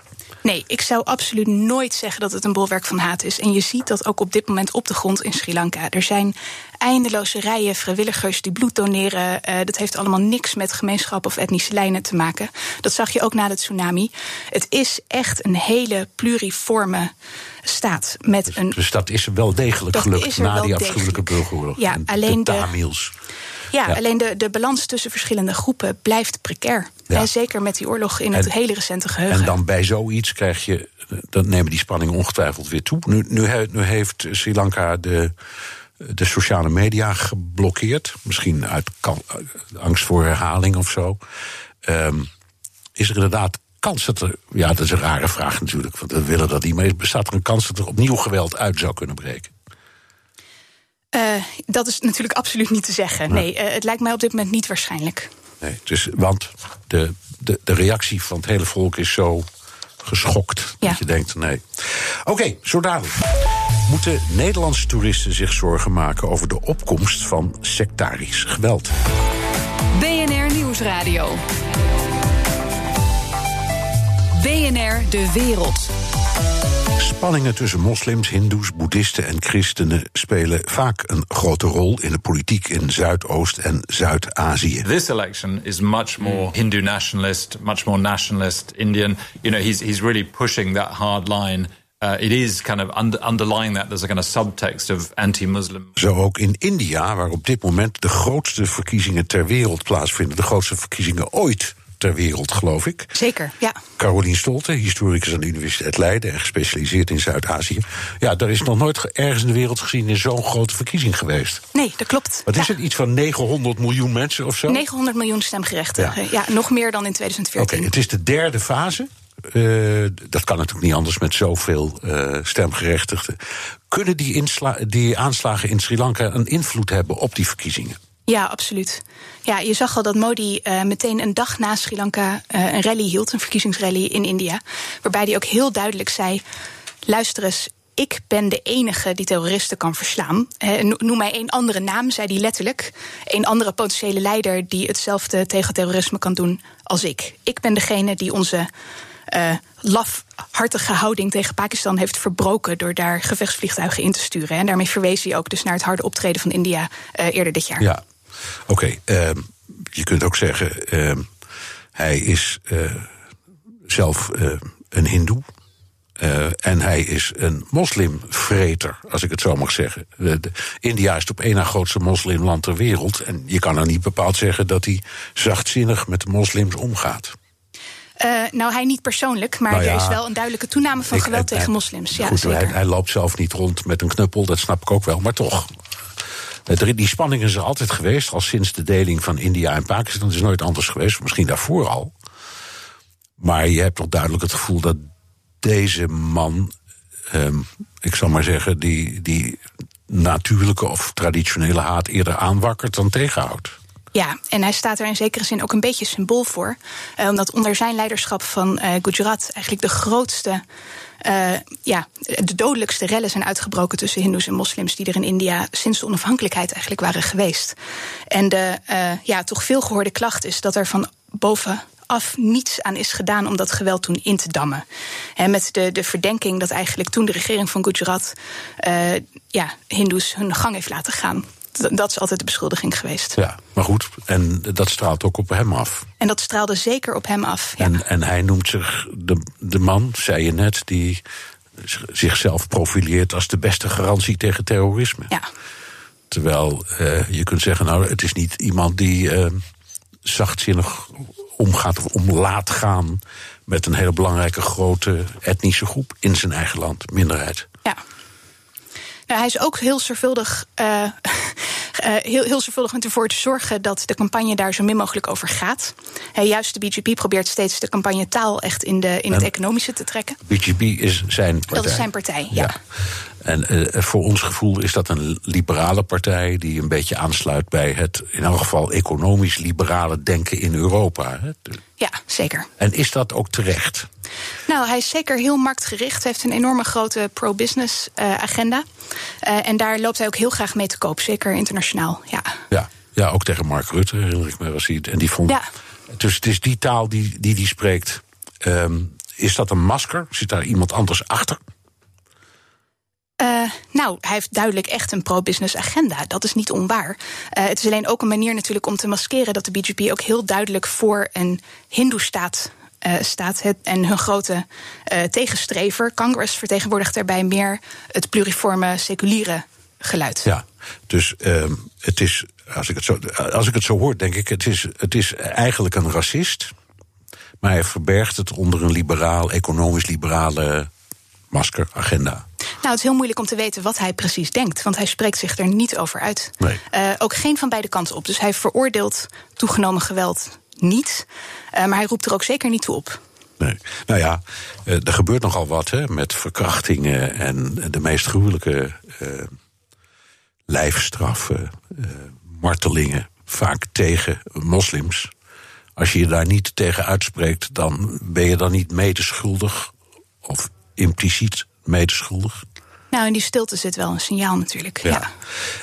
Nee, ik zou absoluut nooit zeggen dat het een bolwerk van haat is. En je ziet dat ook op dit moment op de grond in Sri Lanka. Er zijn eindeloze rijen vrijwilligers die bloed doneren. Uh, dat heeft allemaal niks met gemeenschap of etnische lijnen te maken. Dat zag je ook na de tsunami. Het is echt een hele pluriforme staat. Met dus, een, dus dat is wel degelijk gelukt na die afschuwelijke burgeroorlog. Ja, alleen de Tamils. De, Ja, alleen de, de balans tussen verschillende groepen blijft precair. Ja. En zeker met die oorlog in het En- hele recente geheugen. En dan bij zoiets krijg je, dan nemen die spanningen ongetwijfeld weer toe. Nu, nu, nu heeft Sri Lanka de, de sociale media geblokkeerd. Misschien uit angst voor herhaling of zo. Ehm, is er inderdaad kans dat er. Ja, dat is een rare vraag natuurlijk, want we willen dat niet. Maar bestaat er een kans dat er opnieuw geweld uit zou kunnen breken? Eh, dat is natuurlijk absoluut niet te zeggen. Nee, eh, het lijkt mij op dit moment niet waarschijnlijk. Nee, dus, want de, de, de reactie van het hele volk is zo geschokt Ja. dat je denkt, nee. Oké, zo dadelijk. Moeten Nederlandse toeristen zich zorgen maken over de opkomst van sectarisch geweld? BNR Nieuwsradio. BNR De Wereld. Spanningen tussen moslims, hindoes, boeddhisten en christenen spelen vaak een grote rol in de politiek in Zuidoost- en Zuid-Azië. This election is much more Hindu nationalist, much more nationalist Indian. You know, he's he's really pushing that hard line. Uh, it is kind of under, underlying that there's a kind of subtext of anti-Muslim. Zo ook in India, waar op dit moment de grootste verkiezingen ter wereld plaatsvinden. De grootste verkiezingen ooit ter wereld, geloof ik. Zeker, ja. Carolien Stolte, historicus aan de Universiteit Leiden en gespecialiseerd in Zuid-Azië. Ja, daar is nog nooit ge- ergens in de wereld gezien in zo'n grote verkiezing geweest. Nee, dat klopt. Wat is Ja. het? Iets van 900 miljoen mensen of zo? 900 miljoen stemgerechtigden. Ja. Ja. nog meer dan in Oké, 2014. het is de derde fase. Eh, dat kan natuurlijk niet anders met zoveel eh stemgerechtigden. Kunnen die, die aanslagen in Sri Lanka een invloed hebben op die verkiezingen? Ja, absoluut. Ja, je zag al dat Modi eh, meteen een dag na Sri Lanka eh, een rally hield, een verkiezingsrally in India. Waarbij hij ook heel duidelijk zei: luister eens. Ik ben de enige die terroristen kan verslaan. No- noem mij één andere naam, zei hij letterlijk. Een andere potentiële leider die hetzelfde tegen terrorisme kan doen als ik. Ik ben degene die onze eh, lafhartige houding tegen Pakistan heeft verbroken door daar gevechtsvliegtuigen in te sturen. En daarmee verwees hij ook dus naar het harde optreden van India eerder dit jaar. Ja, oké. ehm, je kunt ook zeggen, ehm, hij is eh, zelf eh, een hindoe. Eh, en hij is een moslimvreter, als ik het zo mag zeggen. De- de- India is het op één na grootste moslimland ter wereld. En je kan er niet bepaald zeggen dat hij zachtzinnig met de moslims omgaat. Nou, hij niet persoonlijk, maar Nou ja, er is wel een duidelijke toename van Ik- geweld tegen moslims. Ja, Goed, hij, hij loopt zelf niet rond met een knuppel, dat snap ik ook wel, maar toch. Die spanning is er altijd geweest, al sinds de deling van India en Pakistan. Het is nooit anders geweest, misschien daarvoor al. Maar je hebt toch duidelijk het gevoel dat deze man, ehm, ik zal maar zeggen, die, die natuurlijke of traditionele haat eerder aanwakkert dan tegenhoudt. Ja, en hij staat er in zekere zin ook een beetje symbool voor. Eh, omdat onder zijn leiderschap van eh, Gujarat eigenlijk de grootste, eh, ja, de dodelijkste rellen zijn uitgebroken tussen Hindoes en moslims die er in India sinds de onafhankelijkheid eigenlijk waren geweest. En de eh, ja, toch veel gehoorde klacht is dat er van bovenaf niets aan is gedaan om dat geweld toen in te dammen. En met de, de verdenking dat eigenlijk toen de regering van Gujarat eh, ja, Hindoes hun gang heeft laten gaan. Dat is altijd de beschuldiging geweest. Ja, maar goed, en dat straalt ook op hem af. En dat straalde zeker op hem af. Ja. En, en hij noemt zich de, de man, zei je net, die zichzelf profileert als de beste garantie tegen terrorisme. ja. Terwijl eh, je kunt zeggen, nou, het is niet iemand die eh, zachtzinnig omgaat of om laat gaan met een hele belangrijke grote etnische groep in zijn eigen land, minderheid. ja. Nou, hij is ook heel zorgvuldig, eh, eh, heel, heel zorgvuldig met ervoor te zorgen dat de campagne daar zo min mogelijk over gaat. Eh, juist de BGP probeert steeds de campagne taal echt in, de, in het economische te trekken. BGP is zijn partij. Dat is zijn partij, ja. En eh, voor ons gevoel is dat een liberale partij die een beetje aansluit bij het in elk geval economisch liberale denken in Europa. hè. Ja, zeker. En is dat ook terecht? Nou, hij is zeker heel marktgericht. Hij heeft een enorme grote pro-business eh, agenda. Eh, en daar loopt hij ook heel graag mee te koop, zeker internationaal. Ja. Ja, ja ook tegen Mark Rutte herinner ik me. Was hij, en die vond. Ja. Dus het is die taal die die, die spreekt. Ehm, is dat een masker? Zit daar iemand anders achter? Eh, nou, hij heeft duidelijk echt een pro-business agenda. Dat is niet onwaar. Eh, het is alleen ook een manier natuurlijk om te maskeren dat de BGP ook heel duidelijk voor een Hindoe-staat eh, staat. Het, en hun grote tegenstrever, Congress, vertegenwoordigt daarbij meer het pluriforme seculiere geluid. Ja. Dus ehm, het is als ik het zo, als ik het zo hoor, denk ik, het is, het is eigenlijk een racist. Maar hij verbergt het onder een liberaal, economisch-liberale masker, agenda. Nou, het is heel moeilijk om te weten wat hij precies denkt, want hij spreekt zich er niet over uit. Nee. Uh, ook geen van beide kanten op. Dus hij veroordeelt toegenomen geweld niet, uh, maar hij roept er ook zeker niet toe op. Nee. Nou ja, uh, er gebeurt nogal wat hè, met verkrachtingen en de meest gruwelijke lijfstraffen, martelingen, vaak tegen moslims. Als je je daar niet tegen uitspreekt, dan ben je dan niet medeschuldig of impliciet medeschuldig. Nou, in die stilte zit wel een signaal natuurlijk. Ja.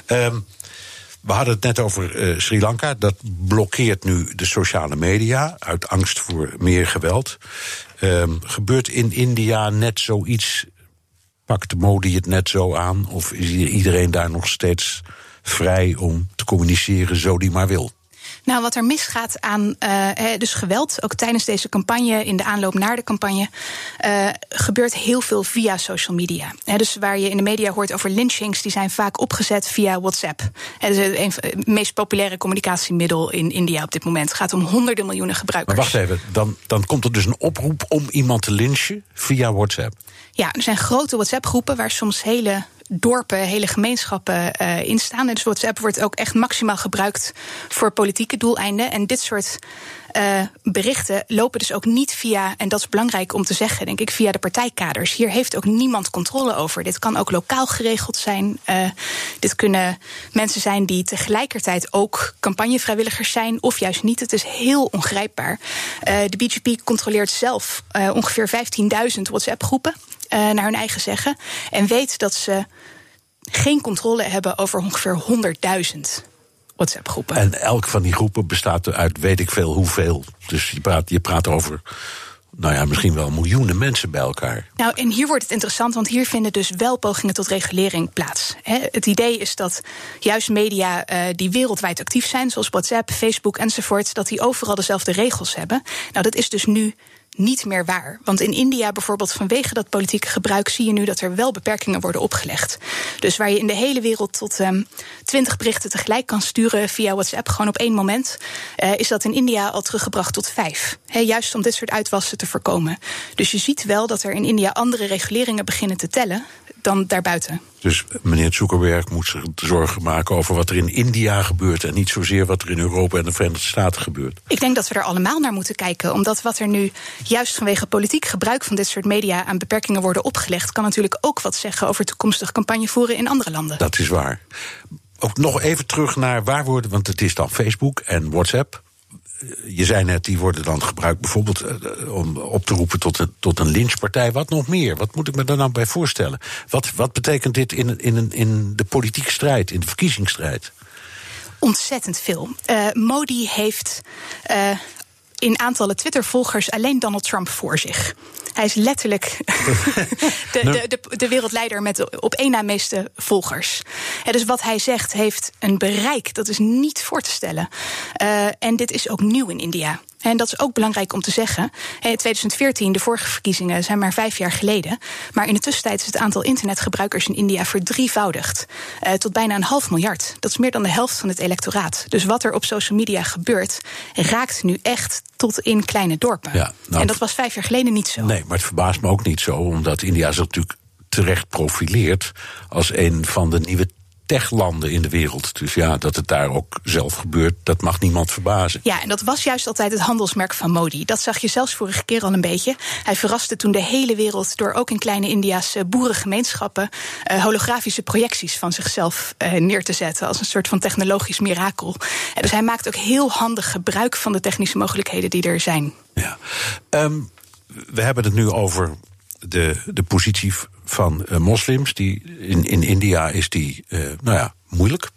ja. Um, we hadden het net over uh, Sri Lanka. Dat blokkeert nu de sociale media uit angst voor meer geweld. Um, gebeurt in India net zoiets? Pakt de modi het net zo aan? Of is iedereen daar nog steeds vrij om te communiceren zo die maar wil? Nou, wat er misgaat aan uh, dus geweld, ook tijdens deze campagne, in de aanloop naar de campagne, uh, gebeurt heel veel via social media. He, dus waar je in de media hoort over lynchings, die zijn vaak opgezet via WhatsApp. Het is een van het meest populaire communicatiemiddel in India op dit moment. Het gaat om honderden miljoenen gebruikers. Maar wacht even, dan, dan komt er dus een oproep om iemand te lynchen via WhatsApp. Ja, er zijn grote WhatsApp-groepen waar soms hele dorpen, hele gemeenschappen uh, in staan. En dus WhatsApp wordt ook echt maximaal gebruikt voor politieke doeleinden. En dit soort uh, berichten lopen dus ook niet via, en dat is belangrijk om te zeggen, denk ik, via de partijkaders. Hier heeft ook niemand controle over. Dit kan ook lokaal geregeld zijn. Uh, dit kunnen mensen zijn die tegelijkertijd ook campagnevrijwilligers zijn, of juist niet. Het is heel ongrijpbaar. De BGP controleert zelf ongeveer 15.000 WhatsApp-groepen. Naar hun eigen zeggen. En weet dat ze geen controle hebben over ongeveer 100.000 WhatsApp-groepen. En elk van die groepen bestaat uit weet ik veel hoeveel. Dus je praat, je praat over nou ja, misschien wel miljoenen mensen bij elkaar. Nou, en hier wordt het interessant, want hier vinden dus wel pogingen tot regulering plaats. het idee is dat juist media uh, die wereldwijd actief zijn, zoals WhatsApp, Facebook enzovoort, dat die overal dezelfde regels hebben. Nou, dat is dus nu niet meer waar. Want in India bijvoorbeeld vanwege dat politieke gebruik zie je nu dat er wel beperkingen worden opgelegd. Dus waar je in de hele wereld tot um, 20 berichten tegelijk kan sturen via WhatsApp, gewoon op één moment, uh, is dat in India al teruggebracht tot vijf. Juist om dit soort uitwassen te voorkomen. Dus je ziet wel dat er in India andere reguleringen beginnen te tellen dan daarbuiten. Dus meneer Zuckerberg moet zich zorgen maken over wat er in India gebeurt en niet zozeer wat er in Europa en de Verenigde Staten gebeurt. Ik denk dat we er allemaal naar moeten kijken, omdat wat er nu juist vanwege politiek gebruik van dit soort media aan beperkingen worden opgelegd, kan natuurlijk ook wat zeggen over toekomstig campagne voeren in andere landen. Dat is waar. Ook nog even terug naar waar worden, want het is dan Facebook en WhatsApp je zei net, die worden dan gebruikt bijvoorbeeld uh, om op te roepen tot een, tot een lynchpartij. Wat nog meer? Wat moet ik me daar nou bij voorstellen? Wat, wat betekent dit in, in, in de politieke strijd, in de verkiezingsstrijd? Ontzettend veel. Modi heeft in aantallen Twitter-volgers alleen Donald Trump voor zich. Hij is letterlijk de, de, de, de, wereldleider met de op één na meeste volgers. Ja, dus wat hij zegt heeft een bereik dat is niet voor te stellen. Uh, en dit is ook nieuw in India. En dat is ook belangrijk om te zeggen. In 2014, de vorige verkiezingen, zijn maar vijf jaar geleden. Maar in de tussentijd is het aantal internetgebruikers in India verdrievoudigd. Uh, tot bijna een half miljard. Dat is meer dan de helft van het electoraat. Dus wat er op social media gebeurt, raakt nu echt tot in kleine dorpen. Ja, nou, en dat was vijf jaar geleden niet zo. Nee, maar het verbaast me ook niet zo, omdat India zich natuurlijk terecht profileert als een van de nieuwe techlanden in de wereld. Dus ja, dat het daar ook zelf gebeurt, dat mag niemand verbazen. Ja, en dat was juist altijd het handelsmerk van Modi. Dat zag je zelfs vorige keer al een beetje. Hij verraste toen de hele wereld door ook in kleine India's boerengemeenschappen uh, holografische projecties van zichzelf uh, neer te zetten als een soort van technologisch mirakel. Dus hij maakt ook heel handig gebruik van de technische mogelijkheden die er zijn. Ja. Um, we hebben het nu over de, de positie van uh, moslims. Die, in, in India is die, uh, nou ja, moeilijk.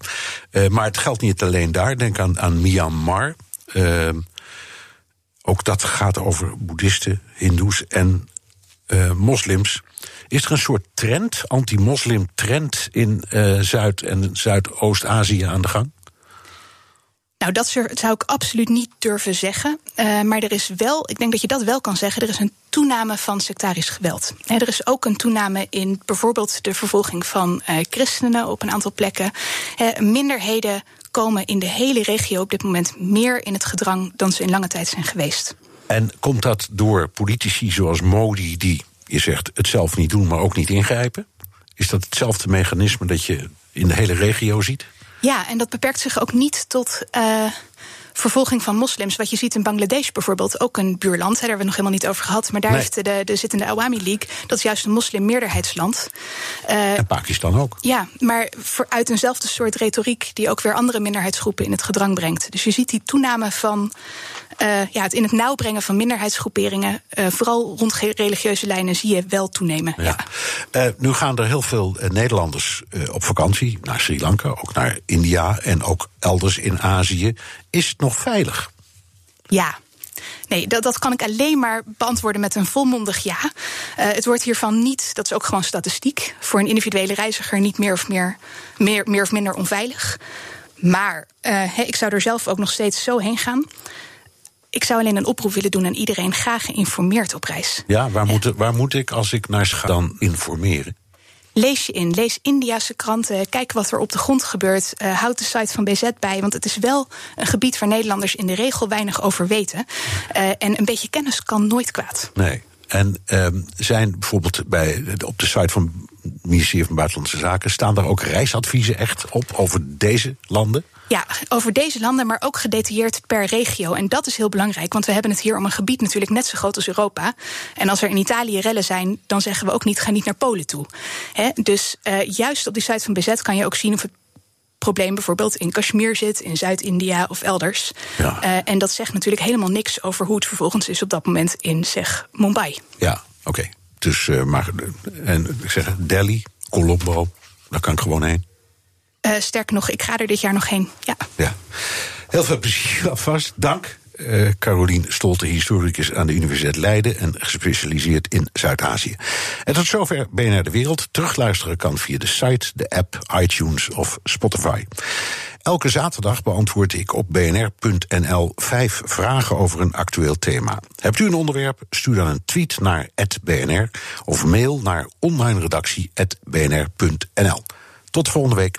Uh, maar het geldt niet alleen daar. Denk aan, aan Myanmar. ook dat gaat over boeddhisten, hindoes en moslims. Is er een soort trend, anti-moslim trend in Zuid- en Zuidoost-Azië aan de gang? Nou, dat zou ik absoluut niet durven zeggen. Uh, maar er is wel, ik denk dat je dat wel kan zeggen, er is een toename van sectarisch geweld. En er is ook een toename in bijvoorbeeld de vervolging van uh, christenen op een aantal plekken. Minderheden komen in de hele regio op dit moment meer in het gedrang dan ze in lange tijd zijn geweest. En komt dat door politici zoals Modi, die je zegt het zelf niet doen, maar ook niet ingrijpen? Is dat hetzelfde mechanisme dat je in de hele regio ziet? Ja, en dat beperkt zich ook niet tot. Uh, vervolging van moslims. Wat je ziet in Bangladesh bijvoorbeeld, ook een buurland. Daar hebben we nog helemaal niet over gehad. Maar daar nee. heeft de, de zittende Awami League. Dat is juist een moslimmeerderheidsland. Uh, en Pakistan ook. Ja, maar voor, uit eenzelfde soort retoriek. die ook weer andere minderheidsgroepen in het gedrang brengt. Dus je ziet die toename van. Uh, ja, het in het nauw brengen van minderheidsgroeperingen, uh, vooral rond religieuze lijnen, zie je wel toenemen. Ja. ja. Uh, nu gaan er heel veel Nederlanders op vakantie naar Sri Lanka, ook naar India en ook elders in Azië. Is het nog veilig? Ja, Nee, dat, dat kan ik alleen maar beantwoorden met een volmondig ja. Uh, het wordt hiervan niet, dat is ook gewoon statistiek, voor een individuele reiziger niet meer of, meer, meer, meer of minder onveilig. Maar uh, ik zou er zelf ook nog steeds zo heen gaan. Ik zou alleen een oproep willen doen aan iedereen. Graag geïnformeerd op reis. Ja, waar, moet, waar moet ik als ik naar ga dan informeren? Lees je in, lees Indiase kranten, kijk wat er op de grond gebeurt. Uh, houd de site van BZ bij, want het is wel een gebied waar Nederlanders in de regel weinig over weten. Uh, en een beetje kennis kan nooit kwaad. Nee. En um, zijn bijvoorbeeld bij, op de site van het ministerie van Buitenlandse Zaken, staan daar ook reisadviezen echt op over deze landen? Ja, over deze landen, maar ook gedetailleerd per regio. En dat is heel belangrijk, want we hebben het hier om een gebied natuurlijk net zo groot als Europa. En als er in Italië rellen zijn, dan zeggen we ook niet: ga niet naar Polen toe. He, dus uh, juist op die site van BZ kan je ook zien of het probleem bijvoorbeeld in Kashmir zit, in Zuid-India of elders. Ja. Uh, en dat zegt natuurlijk helemaal niks over hoe het vervolgens is op dat moment in, zeg, Mumbai. Ja, oké. Okay. Dus, uh, maar, en ik zeg Delhi, Colombo, daar kan ik gewoon heen. Uh, sterker nog, ik ga er dit jaar nog heen. Ja. ja. Heel veel plezier alvast. Dank. Uh, Carolien Stolte, historicus aan de Universiteit Leiden en gespecialiseerd in Zuid-Azië. En tot zover BNR De Wereld. Terugluisteren kan via de site, de app, iTunes of Spotify. Elke zaterdag beantwoord ik op bnr.nl vijf vragen over een actueel thema. Hebt u een onderwerp? Stuur dan een tweet naar @bnr of mail naar onlineredactie@bnr.nl. Tot volgende week.